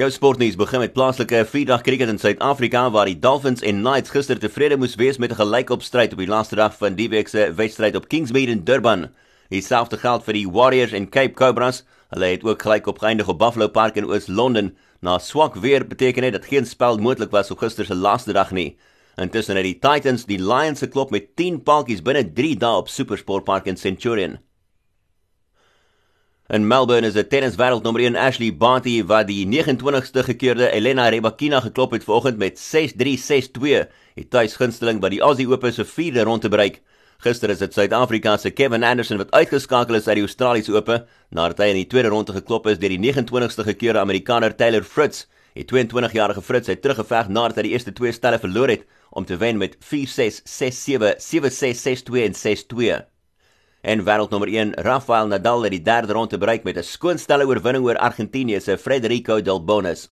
Jou sportnuus begin met plaaslike vierdag kriket in Suid-Afrika waar die Dolphins en Knights gister tevrede moes wees met 'n gelykopstryd op die laaste dag van die week se wedstryd op Kingsmead in Durban. Dieselfde geld vir die Warriors en Cape Cobras. Hulle het ook gelykop geëindig op Buffalo Park in Oos-London. Na swak weer beteken dit dat geen spel moontlik was op gister se laaste dag nie. Intussen het die Titans die Lions se klop met 10 paaltjies binne 3 dae op SuperSport Park in Centurion. In Melbourne is 'n tenniswêreldnommer 1 Ashley Barty wat die 29ste gekeerde Elena Rybakina geklop het vanoggend met 6-3, 6-2. Die tuisgunsteling wat die Aussie Open se 4de ronde bereik. Gister is dit Suid-Afrika se Kevin Anderson wat uitgeskakel is uit die Australiese Ope nadat hy in die tweede ronde geklop is deur die 29ste gekeerde Amerikaner Taylor Fritz. Die 22-jarige Fritz het teruggeveg nadat hy die eerste twee stelle verloor het om te wen met 4-6, 6-7, 7-6, 6-2 en 6-2. En wêreldnommer 1 Rafael Nadal het die derde ronde bereik met 'n skoonstelle oorwinning oor Argentinië se Federico Del Bonis.